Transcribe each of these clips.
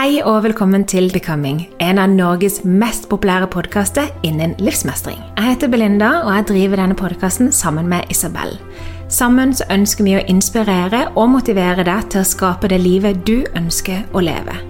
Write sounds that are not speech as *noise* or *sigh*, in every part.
Hei og velkommen til Becoming, en av Norges mest populære podkaster innen livsmestring. Jeg heter Belinda, og jeg driver denne podkasten sammen med Isabel. Sammen så ønsker vi å inspirere og motivere deg til å skape det livet du ønsker å leve.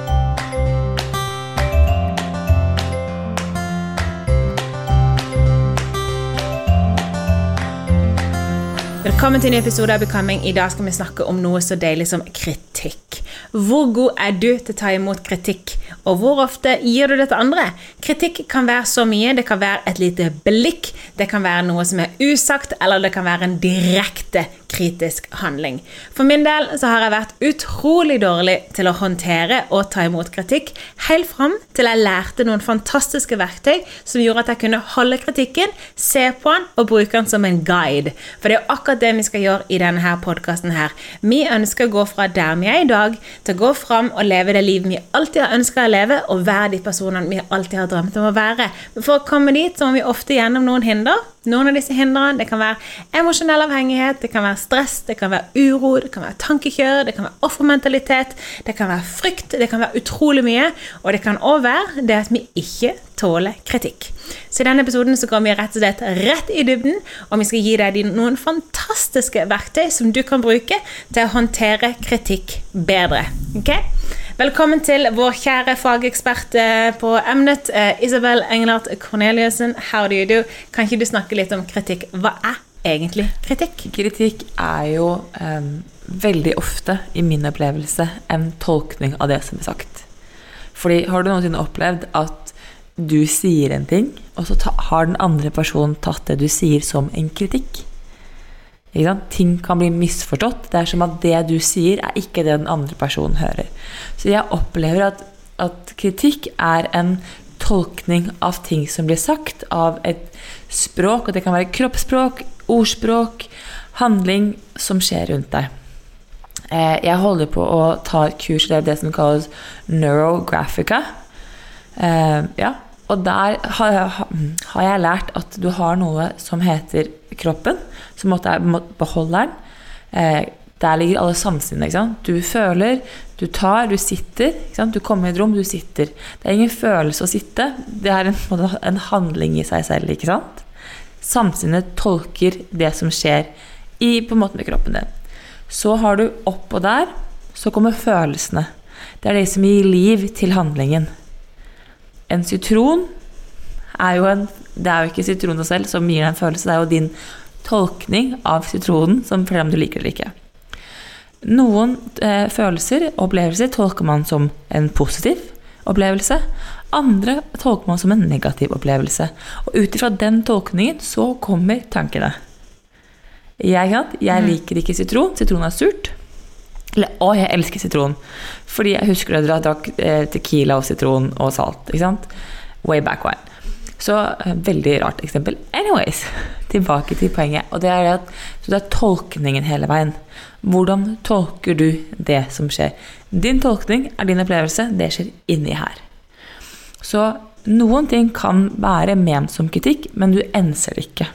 Velkommen til en ny episode av Becoming. I dag skal vi snakke om noe så deilig som kritikk. Hvor god er du til å ta imot kritikk, og hvor ofte gir du det til andre? Kritikk kan være så mye. Det kan være et lite blikk, det kan være noe som er usagt, eller det kan være en direkte kritisk handling. For min del så har jeg vært utrolig dårlig til å håndtere og ta imot kritikk, helt fram til jeg lærte noen fantastiske verktøy som gjorde at jeg kunne holde kritikken, se på den og bruke den som en guide. For det er jo akkurat det vi skal gjøre i denne podkasten her. Vi ønsker å gå fra der vi er i dag, til å gå fram og leve det livet vi alltid har ønska å leve, og være de personene vi alltid har drømt om å være. Men for å komme dit så må vi ofte gjennom noen hinder. Noen av disse hindrene det kan være emosjonell avhengighet, det kan være stress, det kan være uro, det kan være tankekjør, det kan være offermentalitet, det kan være frykt, det kan være utrolig mye. Og det kan òg være det at vi ikke tåler kritikk. Så i denne episoden så går vi rett og slett rett i dybden, og vi skal gi deg noen fantastiske verktøy som du kan bruke til å håndtere kritikk bedre. Ok? Velkommen til vår kjære fagekspert på emnet, Isabel Engelhardt Corneliussen. How do you do? Kan ikke du snakke litt om kritikk? Hva er egentlig kritikk? Kritikk er jo um, veldig ofte, i min opplevelse, en tolkning av det som er sagt. Fordi har du noensinne opplevd at du sier en ting, og så ta, har den andre personen tatt det du sier, som en kritikk? Ting kan bli misforstått. Det er som at det du sier, er ikke det den andre personen hører. Så jeg opplever at, at kritikk er en tolkning av ting som blir sagt, av et språk, og det kan være kroppsspråk, ordspråk, handling som skjer rundt deg. Jeg holder på å ta et kurs det er det som kalles neurographica. Ja, og der har jeg lært at du har noe som heter kroppen, som er beholderen. Der ligger alle sansene. Du føler, du tar, du sitter. Du kommer i et rom, du sitter. Det er ingen følelse å sitte. Det er en, en handling i seg selv. ikke sant? Samsynet tolker det som skjer i på en måte med kroppen din. Så har du oppå der, så kommer følelsene. Det er det som gir liv til handlingen. En sitron er jo en Det er jo ikke sitronen selv som gir deg en følelse, det er jo din tolkning av sitronen som forteller om du liker det eller ikke. Noen eh, følelser og opplevelser tolker man som en positiv opplevelse. Andre tolker man som en negativ opplevelse. Og ut ifra den tolkningen så kommer tankene. Jeg, jeg liker ikke sitron. Sitron er surt. 'Å, jeg elsker sitron'. Fordi jeg husker at jeg drakk eh, Tequila og sitron og salt. ikke sant? Way back when. Så eh, veldig rart eksempel. Anyways, *laughs* tilbake til poenget. Og det er at, så det er tolkningen hele veien. Hvordan tolker du det som skjer? Din tolkning er din opplevelse. Det skjer inni her. Så noen ting kan være ment som kritikk, men du enser det ikke.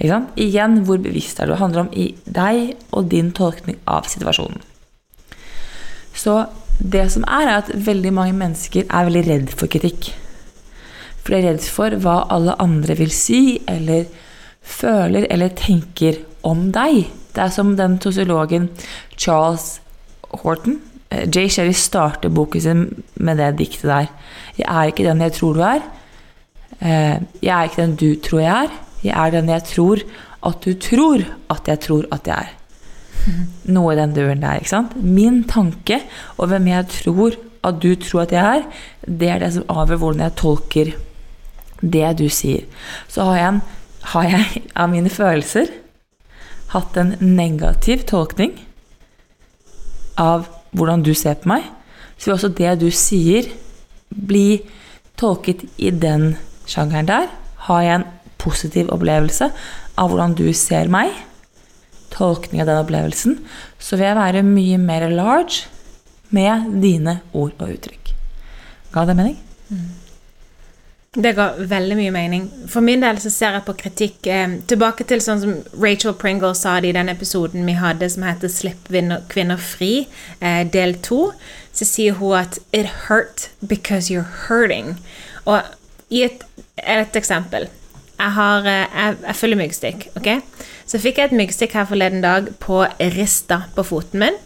Igjen, hvor bevisst er du? Det handler om i deg og din tolkning av situasjonen. Så det som er, er at veldig mange mennesker er veldig redd for kritikk. For de er redd for hva alle andre vil si, eller føler eller tenker om deg. Det er som den sosiologen Charles Horton. eh, Jay Sherry starter boken sin med det diktet der. Jeg er ikke den jeg tror du er. Eh, Jeg er ikke den du tror jeg er. Jeg er den jeg tror at du tror at jeg tror at jeg er. Noe i den duren der. ikke sant? Min tanke og hvem jeg tror at du tror at jeg er, det er det som avgjør hvordan jeg tolker det du sier. Så har jeg, en, har jeg *laughs* av mine følelser hatt en negativ tolkning av hvordan du ser på meg, så vil også det du sier, bli tolket i den sjangeren der. Har jeg en positiv opplevelse av hvordan du ser meg, tolkning av den opplevelsen, så vil jeg være mye mer large med dine ord og uttrykk. Ga det mening? Det ga veldig mye mening. For min del så ser jeg på kritikk eh, tilbake til sånn som Rachel Pringle sa det i den episoden vi hadde som heter 'Slipp kvinner fri', eh, del to. Så sier hun at 'it hurt because you're hurting'. Og i et, et eksempel Jeg, har, eh, jeg, jeg følger myggstikk, Okay? Så fikk jeg et myggstikk her forleden dag på rista på foten min.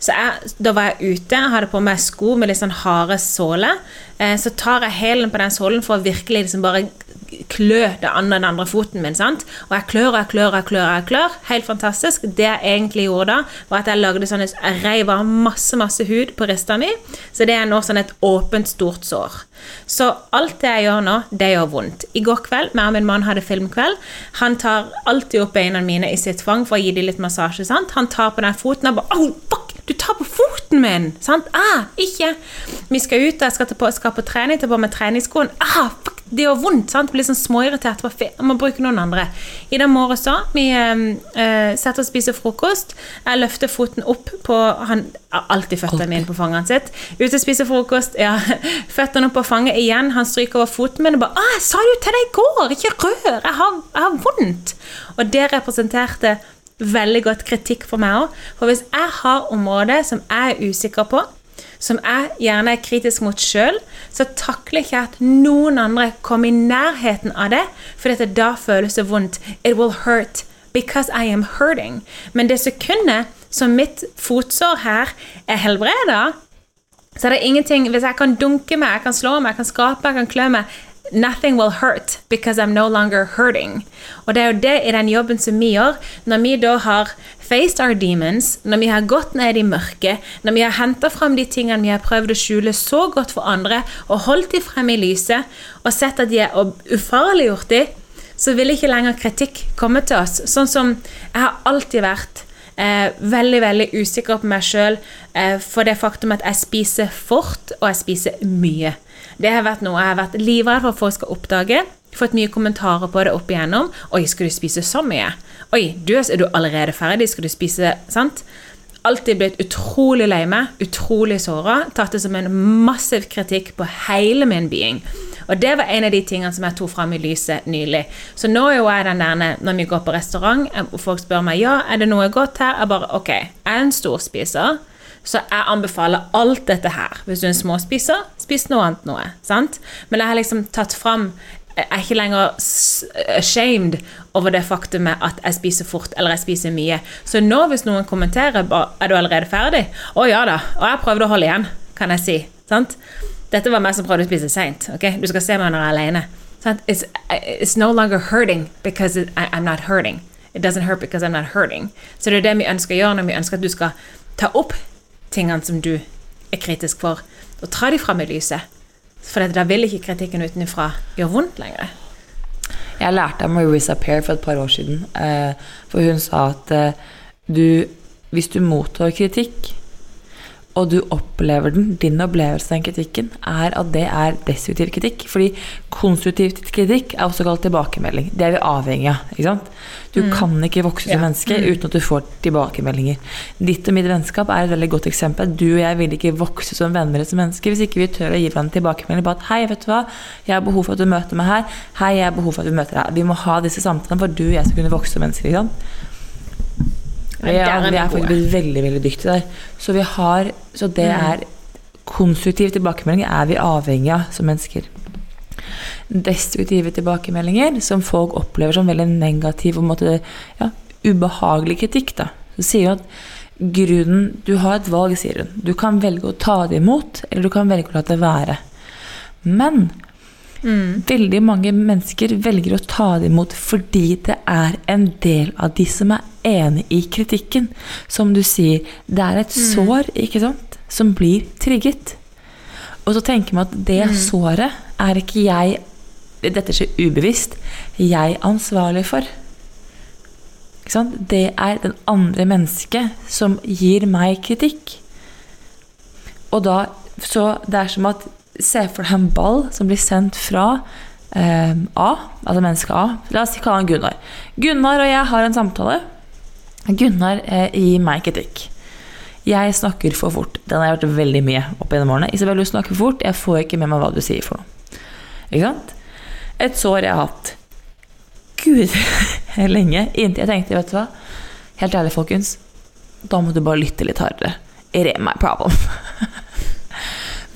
Så jeg, da var jeg ute, jeg hadde på meg sko med litt sånn harde såler. Eh, så tar jeg hælen på den sålen for å virkelig liksom bare klø det andre, den andre foten min. sant? Og jeg klør og jeg klør og jeg klør. jeg klør. Helt fantastisk. Det jeg egentlig gjorde da, var at jeg lagde sånn jeg reiv av masse masse hud på rista mi. Så det er nå sånn et åpent, stort sår. Så alt det jeg gjør nå, det gjør vondt. I går kveld, meg og min mann hadde filmkveld. Han tar alltid opp beina mine i sitt fang for å gi dem litt massasje. sant? Han tar på den foten og bare Au, fuck! Du tar på foten min! Sant? Ah, ikke! Vi skal ut, jeg skal, på, skal på trening, ta på meg treningsskoen. Ah, fuck! Det gjør vondt. sant? Blir sånn småirritert. Jeg må bruke noen andre. I dag morges så, vi eh, setter og spiser frokost. Jeg løfter foten opp på Han har alltid føttene mine på fanget sitt. Ute og spiser frokost. ja, *laughs* Føttene opp på fanget igjen. Han stryker over foten min og bare ah, 'Jeg sa det jo til deg i går! Ikke rør! Jeg har, jeg har vondt!' Og det representerte veldig godt kritikk for meg òg. For hvis jeg har områder som jeg er usikker på, som jeg gjerne er kritisk mot sjøl, så takler ikke at noen andre kommer i nærheten av det, for dette da føles det vondt. It will hurt because I am hurting. Men det sekundet som mitt fotsår her er helbreda, så er det ingenting Hvis jeg kan dunke meg, jeg kan slå meg, jeg kan skrape, jeg kan klø meg Nothing will hurt because I'm no longer hurting. Og det er jo det i den jobben som vi gjør, når vi da har faced our demons, når vi har gått ned i mørket, når vi har henta fram de tingene vi har prøvd å skjule så godt for andre, og holdt de frem i lyset, og sett at de er ufarliggjort de, så vil ikke lenger kritikk komme til oss. Sånn som jeg har alltid vært eh, veldig veldig usikker på meg sjøl eh, for det faktum at jeg spiser fort, og jeg spiser mye. Det har vært noe jeg har vært livredd for at folk skal oppdage. Fått mye kommentarer på det opp igjennom. 'Oi, skal du spise så mye?' 'Oi, du, er du allerede ferdig? Skal du spise?' Sant? Alltid blitt utrolig lei meg, utrolig såra. Tatt det som en massiv kritikk på hele min being. Og det var en av de tingene som jeg tok fram i lyset nylig. Så nå er jo jeg den der når vi går på restaurant, og folk spør meg ja, er det noe godt her. Jeg bare ok, jeg er en storspiser. Så jeg anbefaler alt dette her. Hvis du er en småspiser, spis noe annet noe. sant? Men jeg har liksom tatt fram Jeg er ikke lenger ashamed over det faktumet at jeg spiser fort eller jeg spiser mye. Så nå hvis noen kommenterer er du allerede ferdig, å ja da. Og jeg prøvde å holde igjen, kan jeg si. sant? Dette var meg som prøvde å spise seint. Okay? Du skal se meg når jeg er alene. It's, it's no longer hurting because it, I, I'm not hurting. It doesn't hurt because I'm not hurting. Så det er det vi ønsker å gjøre når vi ønsker at du skal ta opp tingene som du er kritisk for, og ta de fram i lyset. For da vil ikke kritikken utenfra gjøre vondt lenger. Jeg lærte av Marissa Pair for et par år siden. eh, For hun sa at eh, du hvis du mottar kritikk, og du opplever den, din opplevelse av kritikken, er at det er destruktiv kritikk. Fordi konstruktiv kritikk er også kalt tilbakemelding. Det er vi avhengig av. ikke sant? Du kan ikke vokse som Ja. menneske uten at du får tilbakemeldinger. Ditt og mitt vennskap er et veldig godt eksempel. Du og jeg vil ikke vokse som venner som mennesker hvis ikke vi tør å gi hverandre tilbakemelding på at hei, vet du hva, jeg har behov for at du møter meg her. Hei, jeg har behov for at du møter deg. Vi må ha disse samtalene for du og jeg skal kunne vokse som mennesker. ikke sant? Ja, Vi er, vi er faktisk blitt veldig veldig dyktige der. Så, vi har, så det er konstruktive tilbakemeldinger er vi avhengig av som mennesker. Destruktive tilbakemeldinger som folk opplever som veldig negativ og måte, ja, ubehagelig kritikk, da. Så sier hun at grunnen Du har et valg, sier hun. Du kan velge å ta det imot, eller du kan velge å la det være. Men veldig mange mennesker velger å ta det imot fordi det er en del av de som er enig i kritikken. Som du sier, det er et sår, ikke sant, som blir trigget. Og så tenker man at det såret er ikke jeg Dette skjer ubevisst. Jeg ansvarlig for. Ikke sant? Det er den andre mennesket som gir meg kritikk. Og da Så det er som at Se for deg en ball som blir sendt fra eh, A, altså menneske A. La oss kalle han Gunnar. Gunnar og jeg har en samtale. Gunnar eh, gir meg kritikk. Jeg snakker for fort. Den har jeg hørt veldig mye opp gjennom årene. Isabel, du snakker for fort. Jeg får ikke med meg hva du sier for noe. Ikke sant? Et sår jeg har hatt. Gud, *laughs* lenge. Inntil jeg tenkte, vet du hva. Helt ærlig, folkens. Da må du bare lytte litt hardere. It ain't my problem. *laughs*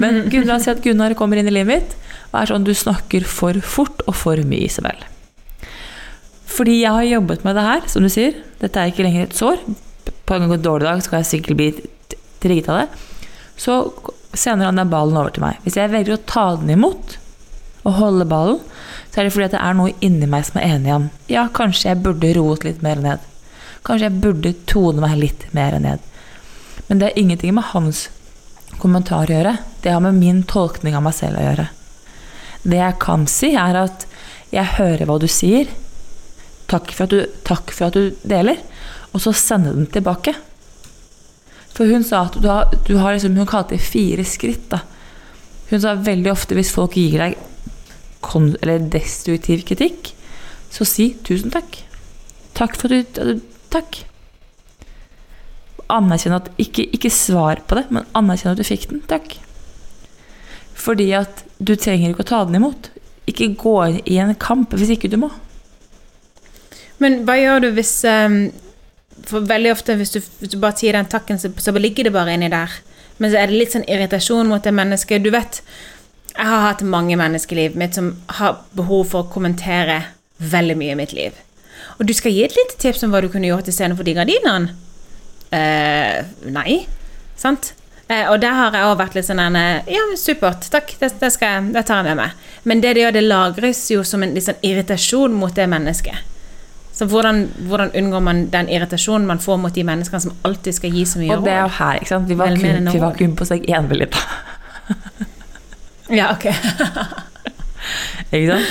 Men Gunnar sier at Gunnar kommer inn i livet mitt og er sånn du snakker for fort og for mye, Isabel. Fordi jeg har jobbet med det her, som du sier. Dette er ikke lenger et sår. På en dårlig dag skal jeg sikkert bli trigget av det. Så sender han den ballen over til meg. Hvis jeg velger å ta den imot og holde ballen, så er det fordi det er noe inni meg som er enig i ham. Ja, kanskje jeg burde roet litt mer ned. Kanskje jeg burde tone meg litt mer ned. Men det er ingenting med hans kommentar å gjøre. Det har med min tolkning av meg selv å gjøre. Det jeg kan si, er at jeg hører hva du sier. Takk for at du, for at du deler. Og så sende den tilbake. For hun sa at du har, du har liksom, Hun kalte det fire skritt. da. Hun sa veldig ofte hvis folk gir deg eller destruktiv kritikk, så si tusen takk. Takk for at du Takk. Anerkjenn at ikke, ikke svar på det, men anerkjenn at du fikk den. Takk. Fordi at du trenger ikke å ta den imot. Ikke gå i en kamp hvis ikke du må. Men hva gjør du hvis ehm, For veldig ofte hvis du, hvis du bare sier den takken, så, så ligger det bare inni der. Men så er det litt sånn irritasjon mot det mennesket. Du vet, jeg har hatt mange livet mitt som har behov for å kommentere veldig mye i mitt liv. Og du skal gi et lite tips om hva du kunne gjort istedenfor de gardinene? Eh, nei. Sant? Eh, og der har jeg også vært litt sånn eh, Ja, supert. Takk. Det, det, jeg- det tar jeg med meg. Men det det gjør, det lagres jo som en sånn irritasjon mot det mennesket. Så hvordan, hvordan unngår man den irritasjonen man får mot de menneskene som alltid skal gi så mye Og det er jo her, ikke sant. Vi var, kun, vi var kun på steg én, Belinda. Ja, ok. *laughs* Ikke sant?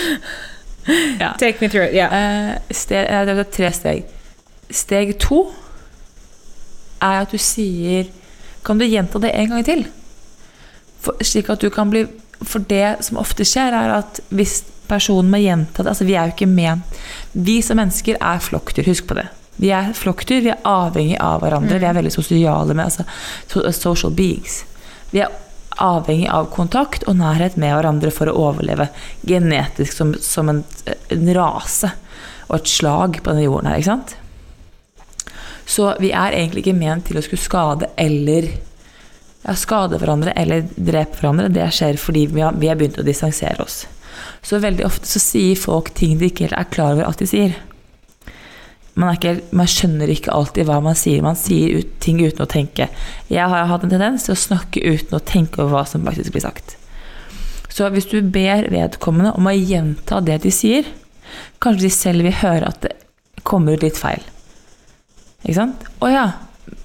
*laughs* Ja. Take me through. Ja. Yeah. Uh, det er tre steg. Steg to er at du sier Kan du gjenta det en gang til? For, slik at du kan bli For det som ofte skjer, er at hvis personen må gjenta det Altså, vi er jo ikke med. Vi som mennesker er flokkdyr, husk på det. Vi er flokkdyr, vi er avhengig av hverandre. Vi er veldig sosiale med altså, social beings. Vi er avhengig av kontakt og nærhet med hverandre for å overleve genetisk som, som en, en rase og et slag på denne jorden her, ikke sant? Så vi er egentlig ikke ment til å skulle skade eller ja, skade hverandre eller drepe hverandre. Det skjer fordi vi har, vi har begynt å distansere oss. Så veldig ofte så sier folk ting de ikke helt er klar over at de sier. Man, ikke, man skjønner ikke alltid hva man sier. Man sier ut, ting uten å tenke. Jeg har hatt en tendens til å snakke uten å tenke over hva som faktisk blir sagt. Så hvis du ber vedkommende om å gjenta det de sier, kanskje de selv vil høre at det kommer ut litt feil. Ikke sant? Å ja.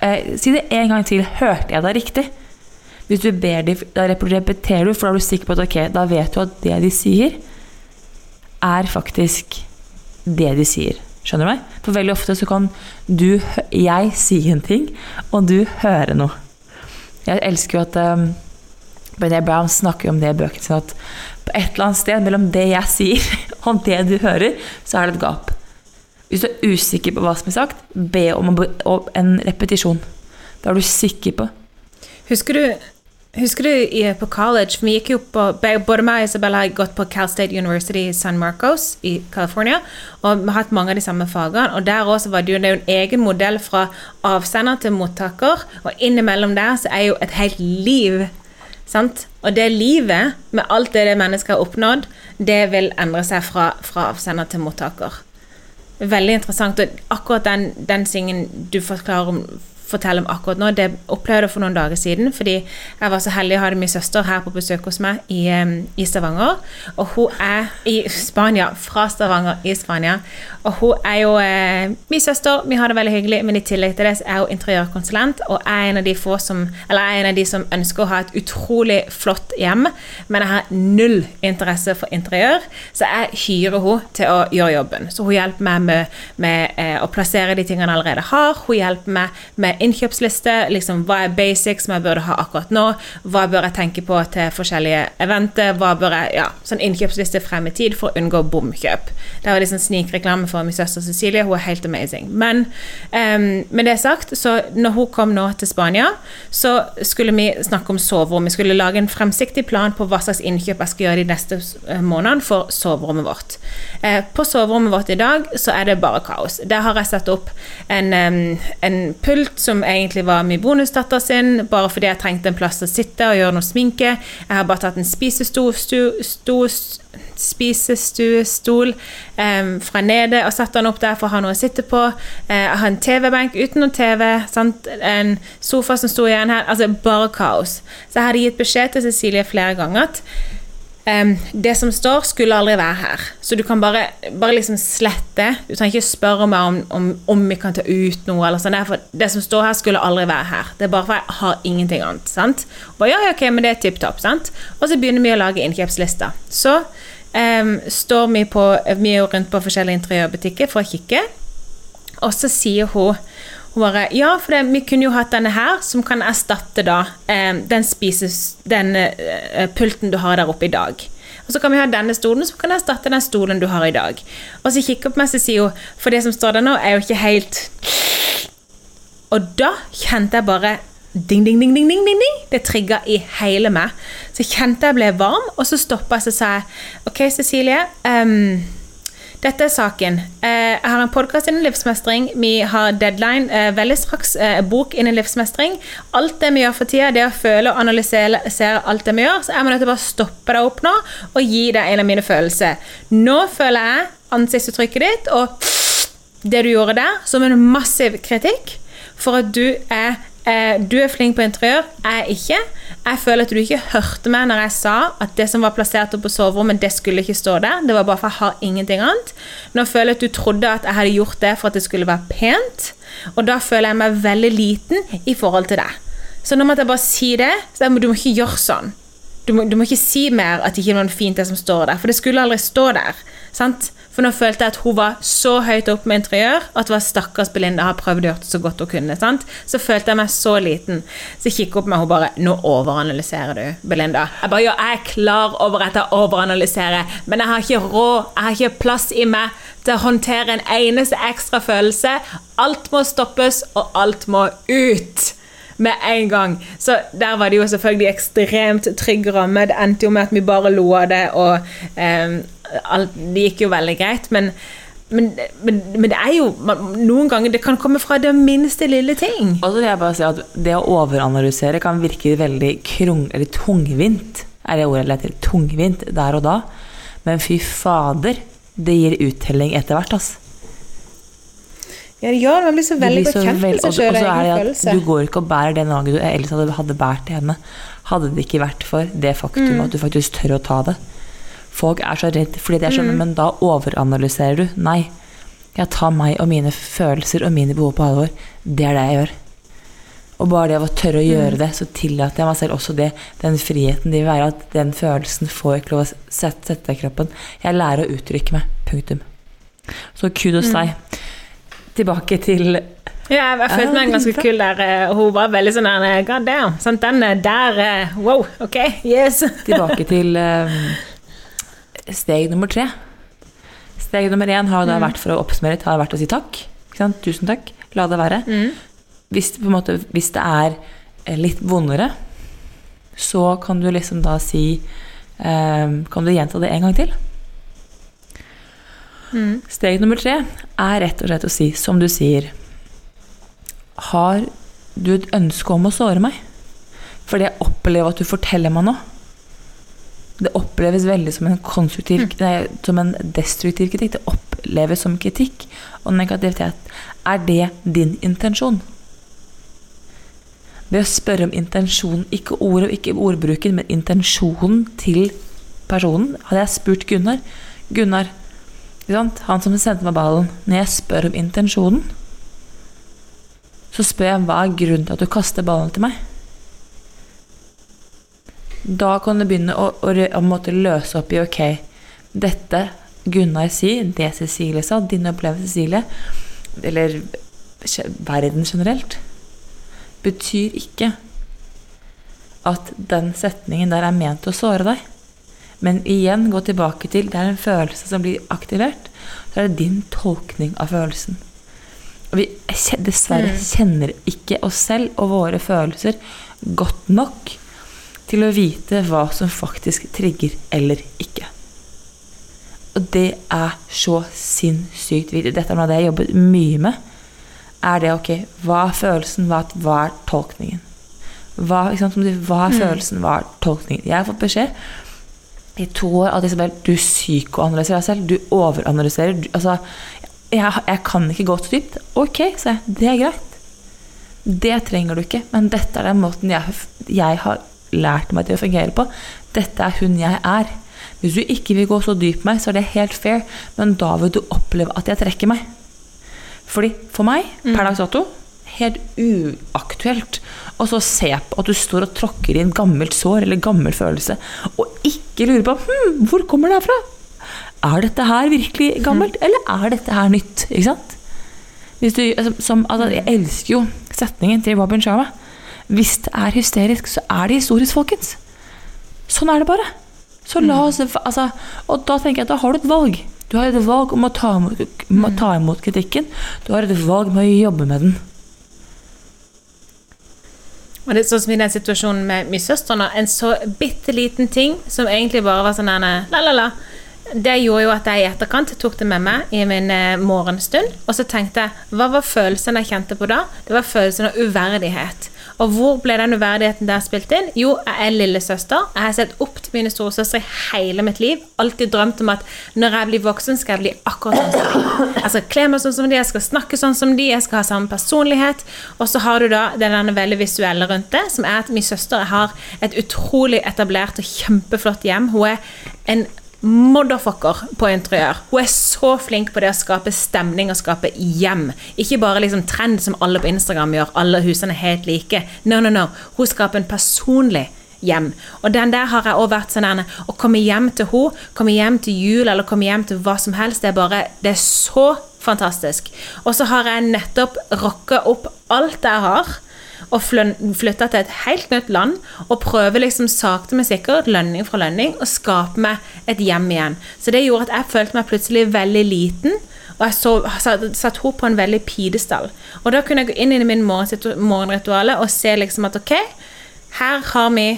Eh, si det en gang til. Hørte jeg deg riktig? Hvis du ber de, da repeterer du, for da er du sikker på at ok, da vet du at det de sier, er faktisk det de sier. Skjønner du meg? For veldig ofte så kan du Jeg si en ting, og du høre noe. Jeg elsker jo at um, Brené Brown snakker om det i bøkene sine, at på et eller annet sted mellom det jeg sier *laughs* og det du hører, så er det et gap. Hvis du er usikker på hva som er sagt, be om en repetisjon. Da er du sikker på. Husker du, husker du på college Vi gikk jo på Både meg og Isabella har gått på Cal State University i San Marcos i California. Og vi har hatt mange av de samme fagene. Og der også var det jo en egen modell fra avsender til mottaker. Og innimellom der så er jo et helt liv. Sant? Og det livet, med alt det det mennesket har oppnådd, det vil endre seg fra, fra avsender til mottaker. Veldig interessant. Og akkurat den, den singen du forklarer om forteller om akkurat nå, det opplevde jeg for noen dager siden, fordi jeg var så heldig å ha min søster her på besøk hos meg i, i Stavanger. Og hun er i Spania, fra Stavanger i Spania. Og hun er jo eh, min søster, vi har det veldig hyggelig, men i tillegg til det så er hun interiørkonsulent, og er en av de få som, eller er en av de som ønsker å ha et utrolig flott hjem, men jeg har null interesse for interiør, så jeg hyrer hun til å gjøre jobben. Så hun hjelper meg med, med eh, å plassere de tingene jeg allerede har, hun hjelper meg med innkjøpsliste, liksom hva er basics som jeg burde ha akkurat nå, hva bør jeg tenke på til forskjellige eventer, hva bør jeg, ja, sånn innkjøpsliste frem i tid for å unngå bomkjøp. Det var liksom snikreklame for min søster Cecilie, hun er helt amazing. Men um, med det sagt, så når hun kom nå til Spania, så skulle vi snakke om soverom. Vi skulle lage en fremsiktig plan på hva slags innkjøp jeg skal gjøre de neste eh, månedene for soverommet vårt. Eh, på soverommet vårt i dag så er det bare kaos. Der har jeg satt opp en, em, en pult som egentlig var min bonusdatter sin, bare fordi jeg trengte en plass å sitte og gjøre noe sminke. Jeg har bare tatt en spisestol spisestuestol um, fra nede og satt den opp der for å ha noe å sitte på. Uh, jeg har en TV-benk uten noen TV, sant? en sofa som sto igjen her. Altså bare kaos. Så jeg hadde gitt beskjed til Cecilie flere ganger at em, det som står, skulle aldri være her. Så du kan bare, bare liksom slette. Du trenger ikke spørre meg om, om, om vi kan ta ut noe. eller der, for Det som står her, skulle aldri være her. Det er bare for jeg har ingenting annet. sant? Og ja, ok, men det er tipp topp. Og så begynner vi å lage innkjøpslister. Så um, står vi på Vi rundt på forskjellige interiørbutikker for å kikke. Og så sier hun hun bare, ja, for det, vi kunne jo hatt denne her, som kan erstatte da eh, den, spises, den eh, pulten du har der oppe i dag. Og så kan vi ha denne stolen, som kan erstatte den stolen du har i dag. Og så kikker hun på meg, så sier hun, for det som står der nå, er jo ikke helt Og da kjente jeg bare ding, ding, ding, ding, ding, ding, ding. Det trigga i hele meg. Så kjente jeg ble varm, og så stoppa jeg, og sa OK, Cecilie. ehm, dette er saken. Eh, jeg har en podkast innen livsmestring. Vi har deadline eh, veldig straks. Eh, bok innen livsmestring. Alt det vi gjør for tida, det å føle og analysere alt det vi gjør. Så jeg må nødt til å bare stoppe deg opp nå og gi deg en av mine følelser. Nå føler jeg ansiktsuttrykket ditt og det du gjorde der, som en massiv kritikk for at du er eh, du er flink på interiør, jeg ikke. Jeg føler at du ikke hørte meg når jeg sa at det som var plassert oppe på soverommet, det skulle ikke stå der. Det var bare for jeg har ingenting annet. Føler jeg at du trodde at jeg hadde gjort det for at det skulle være pent, og da føler jeg meg veldig liten i forhold til deg. Så nå måtte jeg bare si det. Så jeg du må ikke gjøre sånn. Du må, du må ikke si mer at det ikke noe fint det som står der, for det skulle aldri stå der. Sant? For nå følte jeg at hun var så høyt opp med interiør at det var stakkars Belinda har prøvd å gjøre det så godt hun kunne. Sant? Så følte jeg meg så liten. Så jeg kikket opp med henne bare 'Nå overanalyserer du, Belinda'. Jeg bare, ja, jeg er klar over at jeg overanalyserer, men jeg har ikke råd, jeg har ikke plass i meg til å håndtere en eneste ekstra følelse. Alt må stoppes, og alt må ut med en gang. Så der var det jo selvfølgelig ekstremt trygg ramme. Det endte jo med at vi bare lo av det, og eh, alt, det gikk jo veldig greit. Men, men, men, men det er jo Noen ganger det kan komme fra det minste lille ting. Og så vil jeg bare si at det å overanalysere kan virke veldig krung, eller tungvint. Er det ordet jeg leter? Tungvint der og da. Men fy fader, det gir uttelling etter hvert, altså. Ja, det gjør. Man blir så veldig godt kjent med seg sjøl og så er det at. Du går ikke og bærer det naget du ellers hadde, hadde båret til henne. Hadde det ikke vært for det faktum Mm. at du faktisk tør å ta det. Folk er så redd fordi det er sånn, Mm. men da overanalyserer du. Nei. Jeg tar meg og mine følelser og mine behov på alvor. Det er det jeg gjør. Og bare det å tørre å gjøre det, så tillater jeg meg selv også det. Den friheten det vil være at den følelsen får ikke lov å sette, sette i kroppen. Jeg lærer å uttrykke meg. Punktum. Så kudos deg. Tilbake til Ja, jeg følte meg ganske kul der. eh, Hun var veldig sånn der, God damn. Sant, den eh, der eh, Wow, ok, yes. *laughs* Tilbake til eh, steg nummer tre. Steg nummer én har da vært for å oppsummere har vært å si takk. Tusen takk. La det være. Hvis, det måte, hvis det er eh, litt vondere, så kan du liksom da si eh, Kan du gjenta det en gang til? Steg nummer tre er rett og slett å si, som du sier Har du et ønske om å såre meg? Fordi jeg opplever at du forteller meg noe. Det oppleves veldig som en konstruktiv nei, som en destruktiv kritikk. Det oppleves som kritikk og negativitet. Er det din intensjon? Ved å spørre om intensjonen, ikke ordet og ikke ordbruken, men intensjonen til personen, hadde jeg spurt Gunnar Gunnar? Han som sendte meg ballen, når jeg spør om intensjonen, så spør jeg hva er grunnen til at du kaster ballen til meg? Da kan du begynne å, å, å måtte løse opp i ok, dette Gunnar sier, det Cecilie sa, din opplevelse, Cecilie, eller verden generelt, betyr ikke at den setningen der er ment å såre deg. Men igjen, gå tilbake til det er en følelse som blir aktivert. Så er det din tolkning av følelsen. Og vi dessverre kjenner ikke oss selv og våre følelser godt nok til å vite hva som faktisk trigger eller ikke. Og det er så sinnssykt viktig. Dette er noe av det jeg jobbet mye med. Er det ok, hva er følelsen, hva, hva er tolkningen? Hva, hva er følelsen, hva er tolkningen? Jeg har fått beskjed i to år at Isabel, du psykoanalyserer deg selv. Du overanalyserer. Du, altså, jeg, jeg kan ikke gå så dypt. Ok, sa jeg. Det er greit. Det trenger du ikke, men dette er den måten jeg, jeg har lært meg til å fungere på. Dette er hun jeg er. Hvis du ikke vil gå så dypt med meg, så er det helt fair, men da vil du oppleve at jeg trekker meg. Fordi for meg, per dags dato, helt uaktuelt å så se på at du står og tråkker i en gammelt sår eller gammel følelse, og ikke lurer på hm, hvor kommer det her fra? Er dette her virkelig gammelt, eller er dette her nytt? Ikke sant? Hvis du, altså, som, altså, jeg elsker jo setningen til Robin Sharma. Hvis det er hysterisk, så er det historisk, folkens. Sånn er det bare. Så la oss, altså, og da tenker jeg at da har du et valg. Du har et valg om å ta imot, ta imot kritikken. Du har et valg med å jobbe med den. Og det er sånn som i den situasjonen med min søstrene. en så bitte liten ting som egentlig bare var sånn der, la, la, la. Det gjorde jo at jeg i etterkant tok det med meg i min eh, morgenstund. Og så tenkte jeg, hva var følelsen jeg kjente på da? Det var følelsen av uverdighet. Og hvor ble den uverdigheten der spilt inn? Jo, jeg er lillesøster. Jeg har sett opp til mine storesøstre i hele mitt liv. Alltid drømt om at når jeg blir voksen, skal jeg bli akkurat sånn som de. Jeg skal kle meg sånn som de, jeg skal snakke sånn som de, jeg skal ha samme personlighet. Og så har du da den veldig visuelle rundt det, som er at min søster har et utrolig etablert og kjempeflott hjem. Hun er en motherfucker på interiør. Hun er så flink på det å skape stemning og skape hjem. Ikke bare liksom trend som alle på Instagram gjør, alle husene er helt like. No, no, no. Hun skaper en personlig hjem. Og den der har jeg også vært sånn her, Å komme hjem til henne, komme hjem til jul eller komme hjem til hva som helst, det er bare Det er så fantastisk. Og så har jeg nettopp rocka opp alt jeg har og flytte til et helt nytt land og prøve liksom sakte, men sikkert, lønning fra lønning, og skape meg et hjem igjen. Så det gjorde at jeg følte meg plutselig veldig liten. Og jeg så, satt, satt henne på en veldig pidestall. Og da kunne jeg gå inn i min morgenrituale og se liksom at ok, her har vi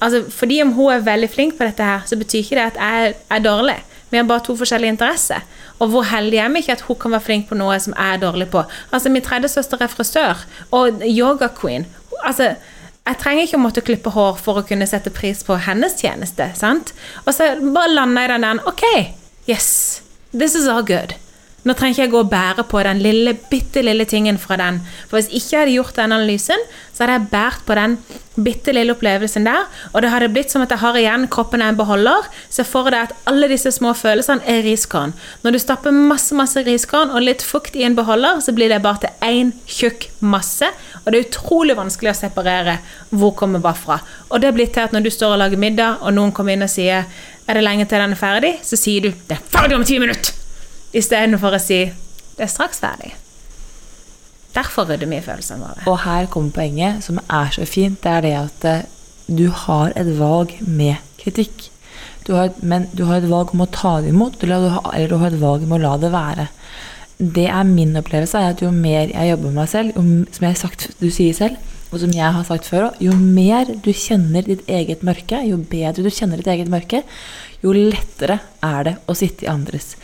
Altså, fordi om hun er veldig flink på dette her, så betyr ikke det at jeg er dårlig. Vi har bare to forskjellige interesser. Og hvor heldig er vi ikke at hun kan være flink på noe som jeg er dårlig på. Altså, Min tredje søster er frisør og yoga-queen. Altså, jeg trenger ikke å måtte klippe hår for å kunne sette pris på hennes tjeneste. sant? Og så bare lander jeg i den der Ok, yes, this is all good. Nå trenger ikke jeg gå og bære på den lille, bitte lille tingen fra den. For hvis ikke jeg hadde gjort den analysen, så hadde jeg båret på den bitte lille opplevelsen der, og det hadde blitt som at jeg har igjen kroppen er en beholder. Se for deg at alle disse små følelsene er riskorn. Når du stapper masse masse riskorn og litt fukt i en beholder, så blir det bare til én tjukk masse, og det er utrolig vanskelig å separere hvor kommer hva fra. Og det blir til at når du står og lager middag, og noen kommer inn og sier er det lenge til den er ferdig, så sier du 'det er ferdig om ti minutter'. Istedenfor å si 'det er straks ferdig'. Derfor rydder vi følelsene våre. Og her kommer poenget, som er så fint. Det er det at eh, du har et valg med kritikk. Du har, men du har et valg om å ta det imot, eller du har, eller du har et valg om å la det være. Det er min opplevelse, er at jo mer jeg jobber med meg selv, jo, som jeg har sagt, du sier selv, og som jeg har sagt før jo mer du kjenner ditt eget mørke, jo bedre du kjenner ditt eget mørke, jo lettere er det å sitte i andres.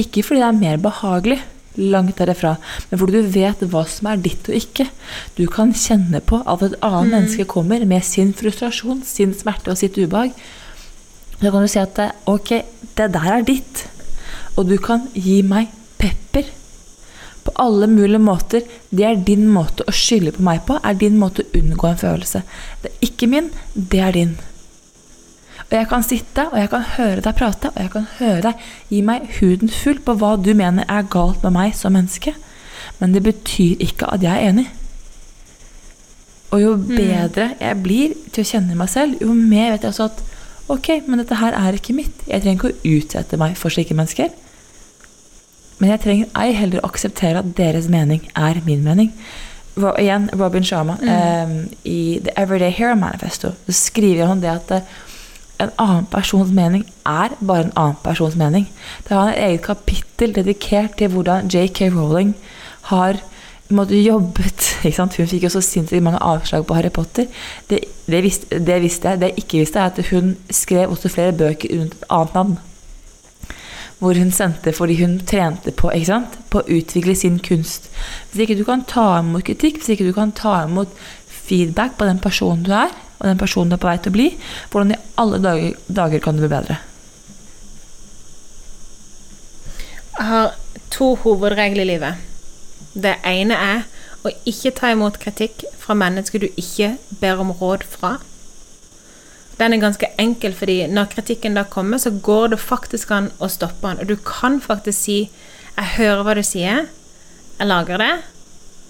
Ikke fordi det er mer behagelig, langt derifra, men fordi du vet hva som er ditt og ikke. Du kan kjenne på at et annet menneske kommer med sin frustrasjon, sin smerte og sitt ubehag. Da kan du si at ok, det der er ditt, og du kan gi meg pepper. På alle mulige måter. Det er din måte å skylde på meg på, er din måte å unngå en følelse. Det er ikke min, det er din. Og jeg kan sitte og jeg kan høre deg prate, og jeg kan høre deg gi meg huden full på hva du mener er galt med meg som menneske. Men det betyr ikke at jeg er enig. Og jo bedre jeg blir til å kjenne meg selv, jo mer vet jeg også at ok, men dette her er ikke mitt. Jeg trenger ikke å utsette meg for slike mennesker. Men jeg trenger ei heller å akseptere at deres mening er min mening. Ro- igjen, Robin Sharma eh, i The Everyday Hero Manifesto så skriver han det at eh, en annen persons mening er bare en annen persons mening. Det har han et eget kapittel dedikert til hvordan J.K. Rowling har måtte, jobbet? *laughs* Hun fikk jo så sinnssykt mange avslag på Harry Potter. Det, det, visste, det visste jeg. Det jeg ikke visste, er at hun skrev også flere bøker under et annet navn. Hvor hun sendte fordi hun trente på, på å utvikle sin kunst. Hvis ikke du kan ta imot kritikk, hvis ikke du kan ta imot feedback på den personen du er, og den personen du er på vei til å bli, hvordan i alle dager, dager kan du bli bedre? Jeg har to hovedregler i livet. Det ene er å ikke ta imot kritikk fra mennesker du ikke ber om råd fra. Den er ganske enkel, fordi når kritikken da kommer, så går det faktisk an å stoppe den. Og du kan faktisk si 'Jeg hører hva du sier. Jeg lager det.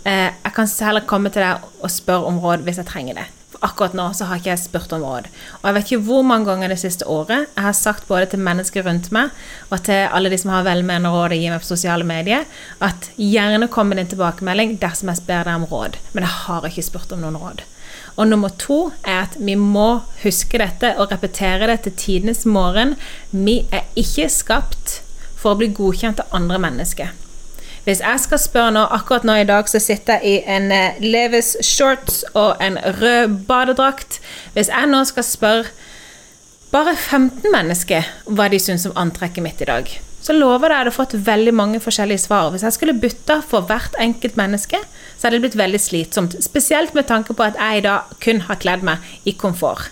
Eh, jeg kan heller komme til deg og spørre om råd hvis jeg trenger det. For akkurat nå så har ikke jeg spurt om råd. Og jeg vet ikke hvor mange ganger det siste året jeg har sagt både til mennesker rundt meg og til alle de som har velmenende råd å gi meg på sosiale medier, at gjerne kom med din tilbakemelding dersom jeg spør deg om råd. Men jeg har ikke spurt om noen råd. Og nummer to er at vi må huske dette og repetere det til tidenes morgen. Vi er ikke skapt for å bli godkjent av andre mennesker. Hvis jeg skal spørre nå, akkurat nå i dag så sitter jeg i en eh, Levis shorts og en rød badedrakt. Hvis jeg nå skal spørre bare 15 mennesker hva de syns om antrekket mitt i dag, så lover at jeg hadde fått veldig mange forskjellige svar. Hvis jeg skulle bytta for hvert enkelt menneske, så hadde det blitt veldig slitsomt. Spesielt med tanke på at jeg i dag kun har kledd meg i komfort.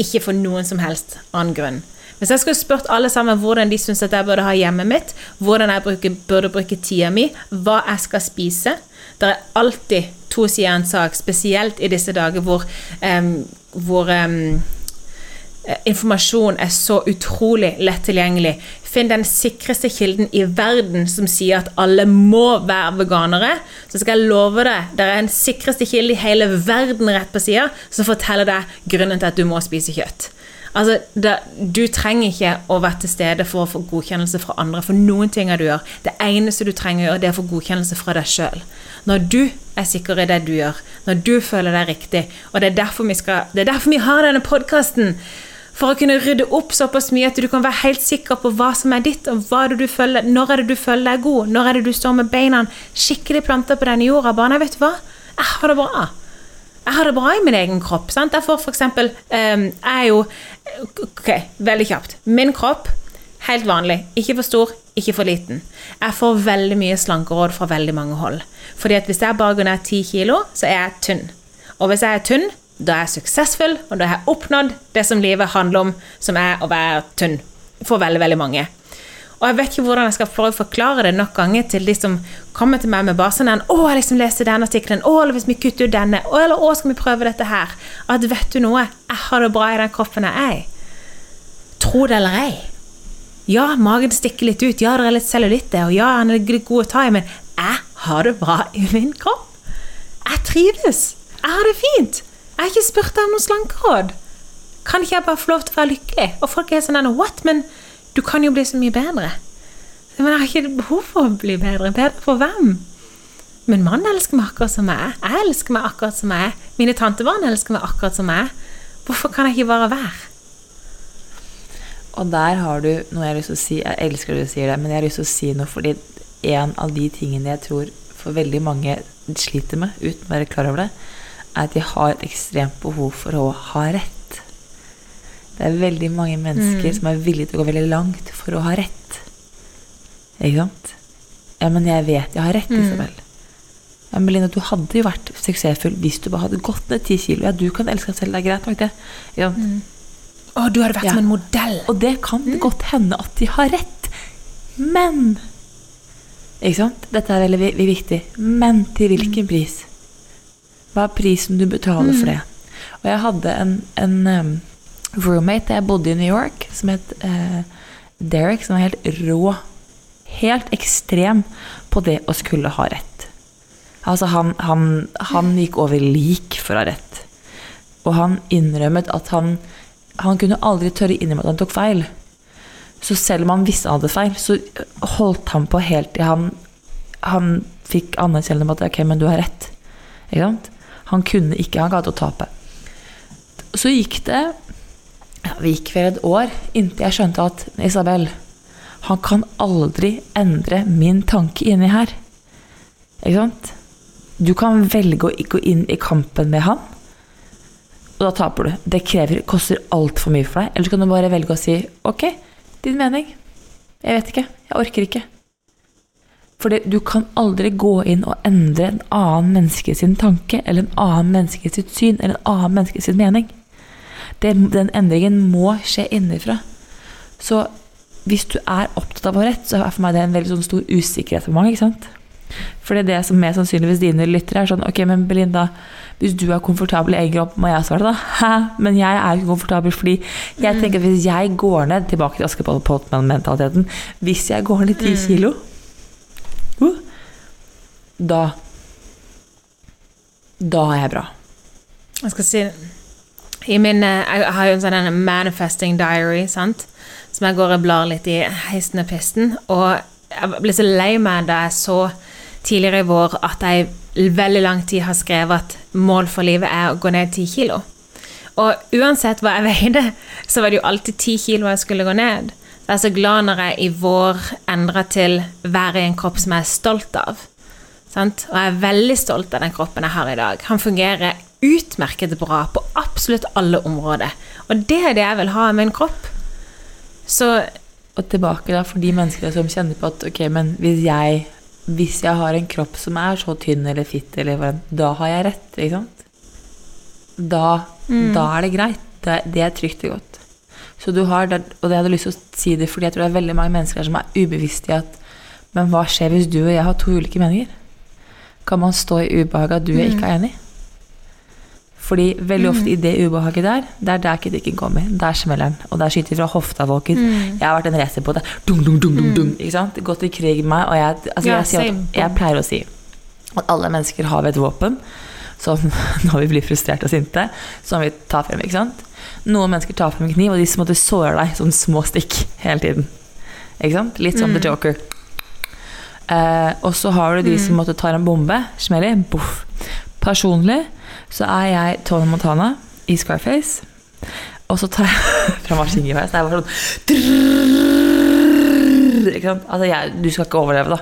Ikke for noen som helst annen grunn. Hvis jeg skulle spurt alle sammen hvordan de syns jeg burde ha hjemmet mitt, hvordan jeg bruker, burde bruke tida mi, hva jeg skal spise Det er alltid to sider av en sak, spesielt i disse dager hvor, um, hvor eh, informasjon er så utrolig lett tilgjengelig. Finn den sikreste kilden i verden som sier at alle må være veganere. Så skal jeg love deg, det er en sikreste kilde i hele verden rett på sida som forteller deg grunnen til at du må spise kjøtt. Altså, det, Du trenger ikke å være til stede for å få godkjennelse fra andre for noen ting du gjør. Det eneste du trenger å gjøre, det er å få godkjennelse fra deg sjøl. Når du er sikker i det du gjør, når du føler deg riktig. Og det er derfor vi, skal, det er derfor vi har denne podkasten. For å kunne rydde opp såpass mye at du kan være helt sikker på hva som er ditt, og hva er det du føler, når er det du føler deg god, når er det du står med beina skikkelig planta på denne jorda. Bare, nei, vet du hva, jeg har det bra. Jeg har det bra i min egen kropp. sant? Derfor for eksempel um, Jeg er jo Ok, veldig kjapt. Min kropp, helt vanlig. Ikke for stor, ikke for liten. Jeg får veldig mye slankeråd fra veldig mange hold. Fordi at hvis jeg bare går ned ti kilo, så er jeg tynn. Og hvis jeg er tynn, da er jeg suksessfull, og da har jeg oppnådd det som livet handler om, som er å være tynn. For veldig, veldig mange. Og jeg vet ikke hvordan jeg skal forklare det nok ganger til de som kommer til meg med bare sånn 'Å, jeg liksom leste den artikkelen.' 'Å, hvis vi kutter ut denne.' Å, eller 'Å, skal vi prøve dette her?' At vet du noe, jeg har det bra i den kroppen jeg er i. Tro det eller ei. Ja, magen stikker litt ut. Ja, det er litt cellulitt der. Og ja, han er god å ta i, men jeg har det bra i min kropp. Jeg trives. Jeg har det fint. Jeg har ikke spurt deg om noe slankeråd. Kan ikke jeg bare få lov til å være lykkelig? Og folk er sånn What? Men du kan jo bli så mye bedre. Men jeg har ikke behov for å bli bedre. Bedre for hvem? Min mann elsker meg akkurat som jeg. Jeg elsker meg akkurat som jeg. Mine tantebarn elsker meg akkurat som jeg. Hvorfor kan jeg ikke bare være? Og der har du noe jeg har lyst til å si. Jeg elsker at du sier det, men jeg har lyst til å si noe fordi en av de tingene jeg tror for veldig mange sliter med, uten å være klar over det, er at de har et ekstremt behov for å ha rett. Det er veldig mange mennesker som er villige til å gå veldig langt for å ha rett. Ikke sant? Ja, men jeg vet jeg har rett, Isabel. Ja, men Lina, du hadde jo vært suksessfull hvis du bare hadde gått ned ti kilo. Ja, du kan elske deg selv, det er greit nok, det. Ikke sant? Å, du hadde vært Ja. som en modell. Og det kan godt hende at de har rett. Men Ikke sant? Dette er veldig viktig. Men til hvilken pris? Hva er prisen du betaler for det? Og jeg hadde en, en um, roommate jeg bodde i New York, som het uh, Derek, som var helt rå. Helt ekstrem på det å skulle ha rett. Altså, han, han, han gikk over lik for å ha rett. Og han innrømmet at han Han kunne aldri tørre innrømme at han tok feil. Så selv om han visste han hadde feil, så holdt han på helt til han, han fikk anerkjennelse om at ok, men du har rett. Ikke sant? Han kunne ikke, han gadd å tape. Så gikk det ja, Vi gikk vel et år inntil jeg skjønte at Isabel, han kan aldri endre min tanke inni her. Ikke sant? Du kan velge å gå inn i kampen med han, og da taper du. Det krever, koster altfor mye for deg. Eller så kan du bare velge å si ok, din mening. Jeg vet ikke. Jeg orker ikke. For du kan aldri gå inn og endre en annen menneske sin tanke, eller en annen menneske sitt syn, eller en annen menneske sin mening. Det, den endringen må skje innenfra. Så hvis du er opptatt av å ha rett, så er for meg det en veldig sånn stor usikkerhet for mange. ikke sant? For det er det som mer sannsynligvis dine lyttere er sånn Ok, men Belinda, hvis du er komfortabel i egen kropp, må jeg svare da? *laughs* Hæ? Men jeg er ikke komfortabel fordi jeg tenker at hvis jeg går ned Tilbake til Askepott-mentaliteten. Hvis jeg går ned ti kilo, uh, da Da er jeg bra. Jeg skal si i min, eh, Jeg har jo en sånn manifesting diary, sant? som jeg går og blar litt i heisen og pisten. Og jeg ble så lei meg da jeg så tidligere i vår at jeg i veldig lang tid har skrevet at mål for livet er å gå ned ti kilo. Og uansett hva jeg *laughs* veide, så var det jo alltid ti kilo jeg skulle gå ned. Jeg er så glad når jeg i vår endra til være i en kropp som jeg er stolt av. Sant? Og jeg er veldig stolt av den kroppen jeg har i dag. Han fungerer utmerket bra på absolutt alle områder. Og det er det jeg vil ha med min kropp. Så Og tilbake da for de menneskene som kjenner på at ok, men hvis jeg, hvis jeg har en kropp som er så tynn eller fitt, eller da har jeg rett, ikke sant? Da, da er det greit. Det, det er trygt og godt. Så du har, det- og jeg hadde lyst til å si det fordi jeg tror det er veldig mange mennesker som er ubevisste i at Men hva skjer hvis du og jeg har to ulike meninger? Kan man stå i ubehaget at du og jeg ikke er enig? Fordi veldig ofte i det ubehaget der, det er der kritikken kommer. Der smeller den. Og der skyter fra hofta, folkens. Jeg har vært en racer på det. Dung, dung, dung, dung, dung, ikke sant? Gått i krig med meg. Og jeg, altså, Ja, jeg, jeg pleier å si at alle mennesker har et våpen. Som *laughs* når vi blir frustrerte og sinte, som vi tar frem. ikke sant? Noen mennesker tar frem en kniv, og de måtte såre deg som små stikk hele tiden. Ikke sant? Litt som The Joker. Eh, og så har du de som måtte ta en bombe, smeller, boff. Personlig så er jeg Tony Montana i Scarface. Og så tar jeg *laughs* fra maskingeværet. Så det er bare sånn drrrr, Ikke sant? Altså, jeg, du skal ikke overleve, da.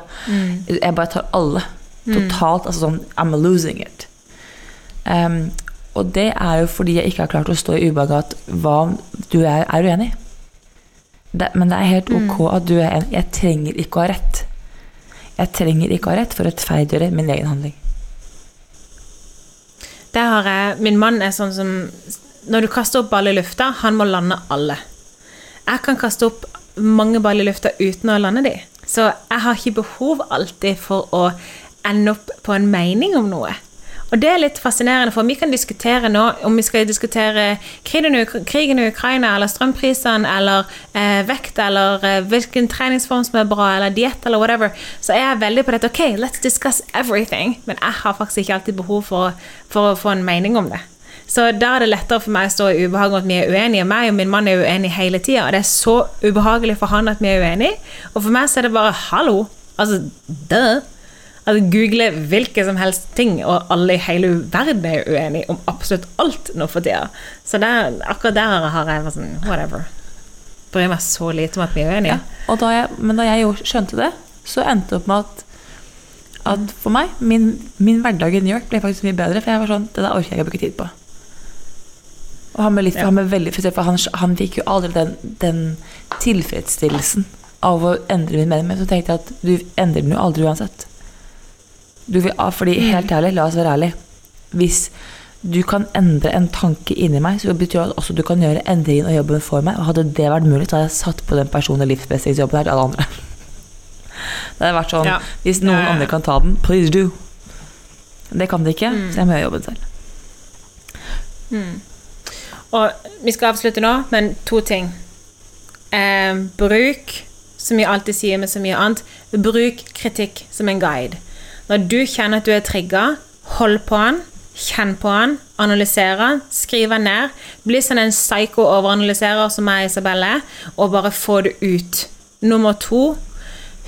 Jeg bare tar alle. Totalt. Altså sånn I'm losing it. Em, og det er jo fordi jeg ikke har klart å stå i ubehaget at hva om du er, er uenig. Det, men det er helt ok at du er enig. Jeg trenger ikke å ha rett. Jeg trenger ikke å ha rett for å rettferdiggjøre min egen handling. Det har jeg Min mann er sånn som Når du kaster opp ball i lufta, han må lande alle. Jeg kan kaste opp mange ball i lufta uten å lande de. Så jeg har ikke behov alltid for å ende opp på en mening om noe. Og det er litt fascinerende, for vi kan diskutere nå om vi skal diskutere krigen i, Ukraina, eller strømprisene, eller eh, vekt, eller eh, hvilken treningsform som er bra, eller diett, eller whatever. Så er jeg veldig på dette. Ok, let's discuss everything. Men jeg har faktisk ikke alltid behov for, for å få en mening om det. Så da er det lettere for meg å stå i ubehag om at vi er uenige. Meg og min mann er uenige hele tida, og det er så ubehagelig for han at vi er uenige. Og for meg så er det bare hallo. Altså, duh. Altså, Google hvilke som helst ting, og alle i hele verden er uenige om absolutt alt nå for tida. Så der, akkurat der har jeg vært sånn whatever. Bryr meg så lite om at vi er uenige. Ja. Da jeg, men da jeg jo skjønte det, så endte det opp med at, at for meg, min, min hverdag i New York ble faktisk mye bedre. For jeg var sånn Det der orker jeg ikke å bruke tid på. Og han ble litt, Ja. han ble veldig frustrert, for han, han fikk jo aldri den, den tilfredsstillelsen av å endre min mening. Men så tenkte jeg at du endrer den jo aldri uansett. Du ah, fordi helt ærlig, la oss være ærlig. Hvis du kan endre en tanke inni meg, så betyr det at også du kan gjøre endringen og jobben for meg. Og hadde det vært mulig, så hadde jeg satt på den personlige livsmestringsjobben her til alle andre. *laughs* Det hadde vært sånn Ja. Hvis noen Ja, andre kan ta den, please do. Det kan de ikke, så jeg må gjøre jobben selv. Og vi skal avslutte nå, men to ting. Eh, bruk, som vi alltid sier med så mye annet, bruk kritikk som en guide. Når du kjenner at du er trigga, hold på den, kjenn på den, analyser den, skriv den ned. Bli sånn en psycho-overanalyserer som meg, Isabelle, og bare få det ut. Nummer to,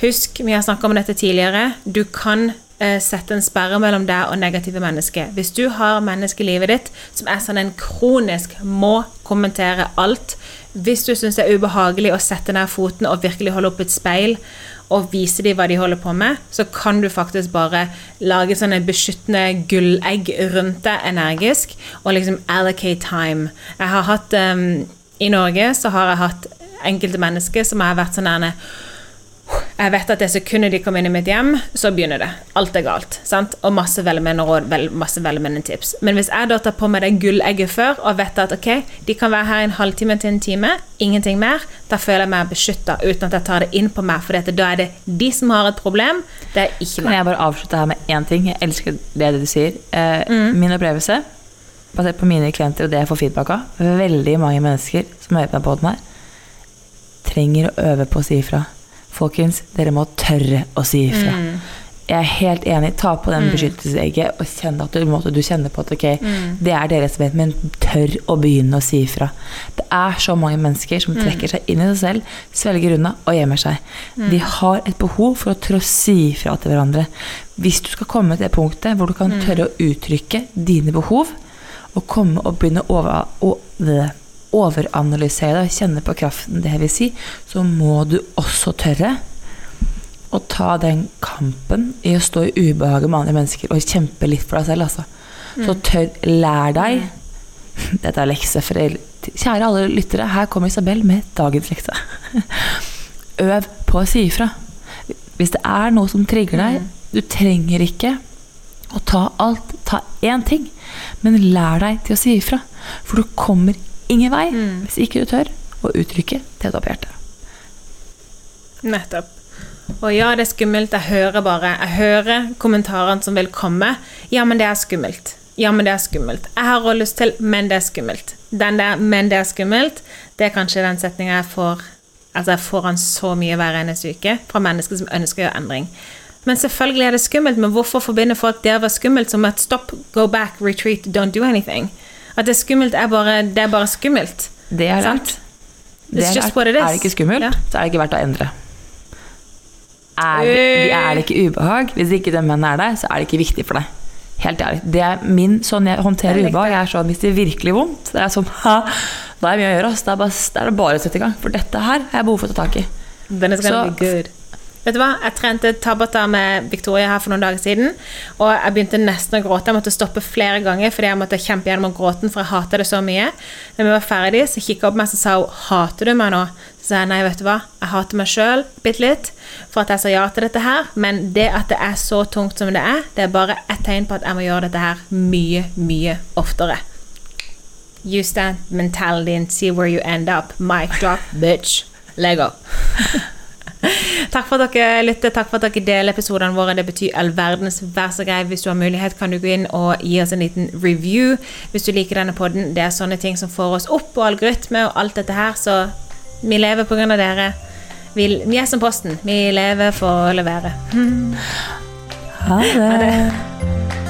Husk, vi har snakket om dette tidligere. Du kan eh, sette en sperre mellom deg og negative mennesker. Hvis du har mennesker i livet ditt som er sånn en kronisk må kommentere alt, hvis du syns det er ubehagelig å sette ned foten og virkelig holde opp et speil og vise dem hva de holder på med, så kan du faktisk bare lage sånne beskyttende gullegg rundt deg energisk og liksom allocate time. Jeg har hatt um, I Norge så har jeg hatt enkelte mennesker som har vært sånn jeg vet at det sekundet de kommer inn i mitt hjem, så begynner det. Alt er galt. sant? Og masse velmenende råd, vel, masse velmenende tips. Men hvis jeg da tar på meg det gullegget før og vet at ok, de kan være her en halvtime til en time, ingenting mer, da føler jeg meg beskytta uten at jeg tar det inn på meg. For da er det de som har et problem, det er ikke Kan meg. jeg bare avslutte her med én ting? Jeg elsker det du sier. Eh, Min opplevelse, basert på mine klienter og det jeg får feedback av, veldig mange mennesker som hører på podden her, trenger å øve på å si ifra. Folkens, dere må tørre å si ifra. Jeg er helt enig. Ta på den beskyttelsesegget og kjenn at du, måte, du kjenner på at ok, det er deres vet, men tør å begynne å si ifra. Det er så mange mennesker som trekker seg inn i seg selv, svelger unna og gjemmer seg. De har et behov for å tørre å si ifra til hverandre. Hvis du skal komme til det punktet hvor du kan tørre å uttrykke dine behov, og komme og begynne å over, Og, det- overanalysere deg, og kjenne på kraften det vil si, så må du også tørre å ta den kampen i å stå i ubehaget med andre mennesker og kjempe litt for deg selv. Altså. Så tør, lær deg *laughs* Dette er lekse for. Kjære alle lyttere, her kommer Isabel med dagens lekse. *laughs* Øv på å si ifra. Hvis det er noe som trigger deg, du trenger ikke å ta alt. Ta én ting, men lær deg til å si ifra. For du kommer ingen vei hvis ikke du tør å uttrykke det du har på hjertet. Nettopp. Og ja, det er skummelt. Jeg hører bare Jeg hører kommentarene som vil komme. Ja, men det er skummelt. Ja, men det er skummelt. Jeg har også lyst til, men det er skummelt. Den der 'men det er skummelt', det er kanskje den setninga jeg får Altså, jeg får han så mye hver eneste uke fra mennesker som ønsker å gjøre endring. Men selvfølgelig er det skummelt, men hvorfor forbinder folk det å være skummelt som et stopp, go back, retreat, don't do anything? At det er skummelt, er bare, det er bare skummelt. Det er Sant? Det er, just what it is. er det ikke skummelt, Ja. så er det ikke verdt å endre. Er det, er det ikke ubehag? Hvis ikke den mannen er der, så er det ikke viktig for deg. Helt ærlig. Det er min sånn jeg håndterer Jeg ubehag. Jeg er sånn, Hvis det er virkelig vondt, det er sånn, ha, da er det mye å gjøre. ass. Det er, bare, det er bare å sette i gang. For dette her har jeg behov for å ta tak i. Then it's gonna Så- be good. Vet du hva? Jeg trente Tabata med Victoria her for noen dager siden, og jeg begynte nesten å gråte. Jeg måtte stoppe flere ganger fordi jeg måtte kjempe gjennom gråten, for jeg hater det så mye. Når vi var ferdig, så kikka hun på meg og sa hun, 'Hater du meg nå?' Så sa jeg nei, vet du hva, jeg hater meg sjøl bitte litt for at jeg sa ja til dette her, men det at det er så tungt som det er, det er bare ett tegn på at jeg må gjøre dette her mye, mye oftere. Use that mentality and see where you end up. Mic drop, *laughs* bitch. Lego. *laughs* Takk for at dere lytter, takk for at dere deler episodene våre. Det betyr all verdens. Vær så grei. Hvis du har mulighet, kan du gå inn og gi oss en liten review hvis du liker denne podden. Det er sånne ting som får oss opp og algoritme og alt dette her, så vi lever på grunn av dere. Vi, vi er som Posten. Vi lever for å levere. Ha det.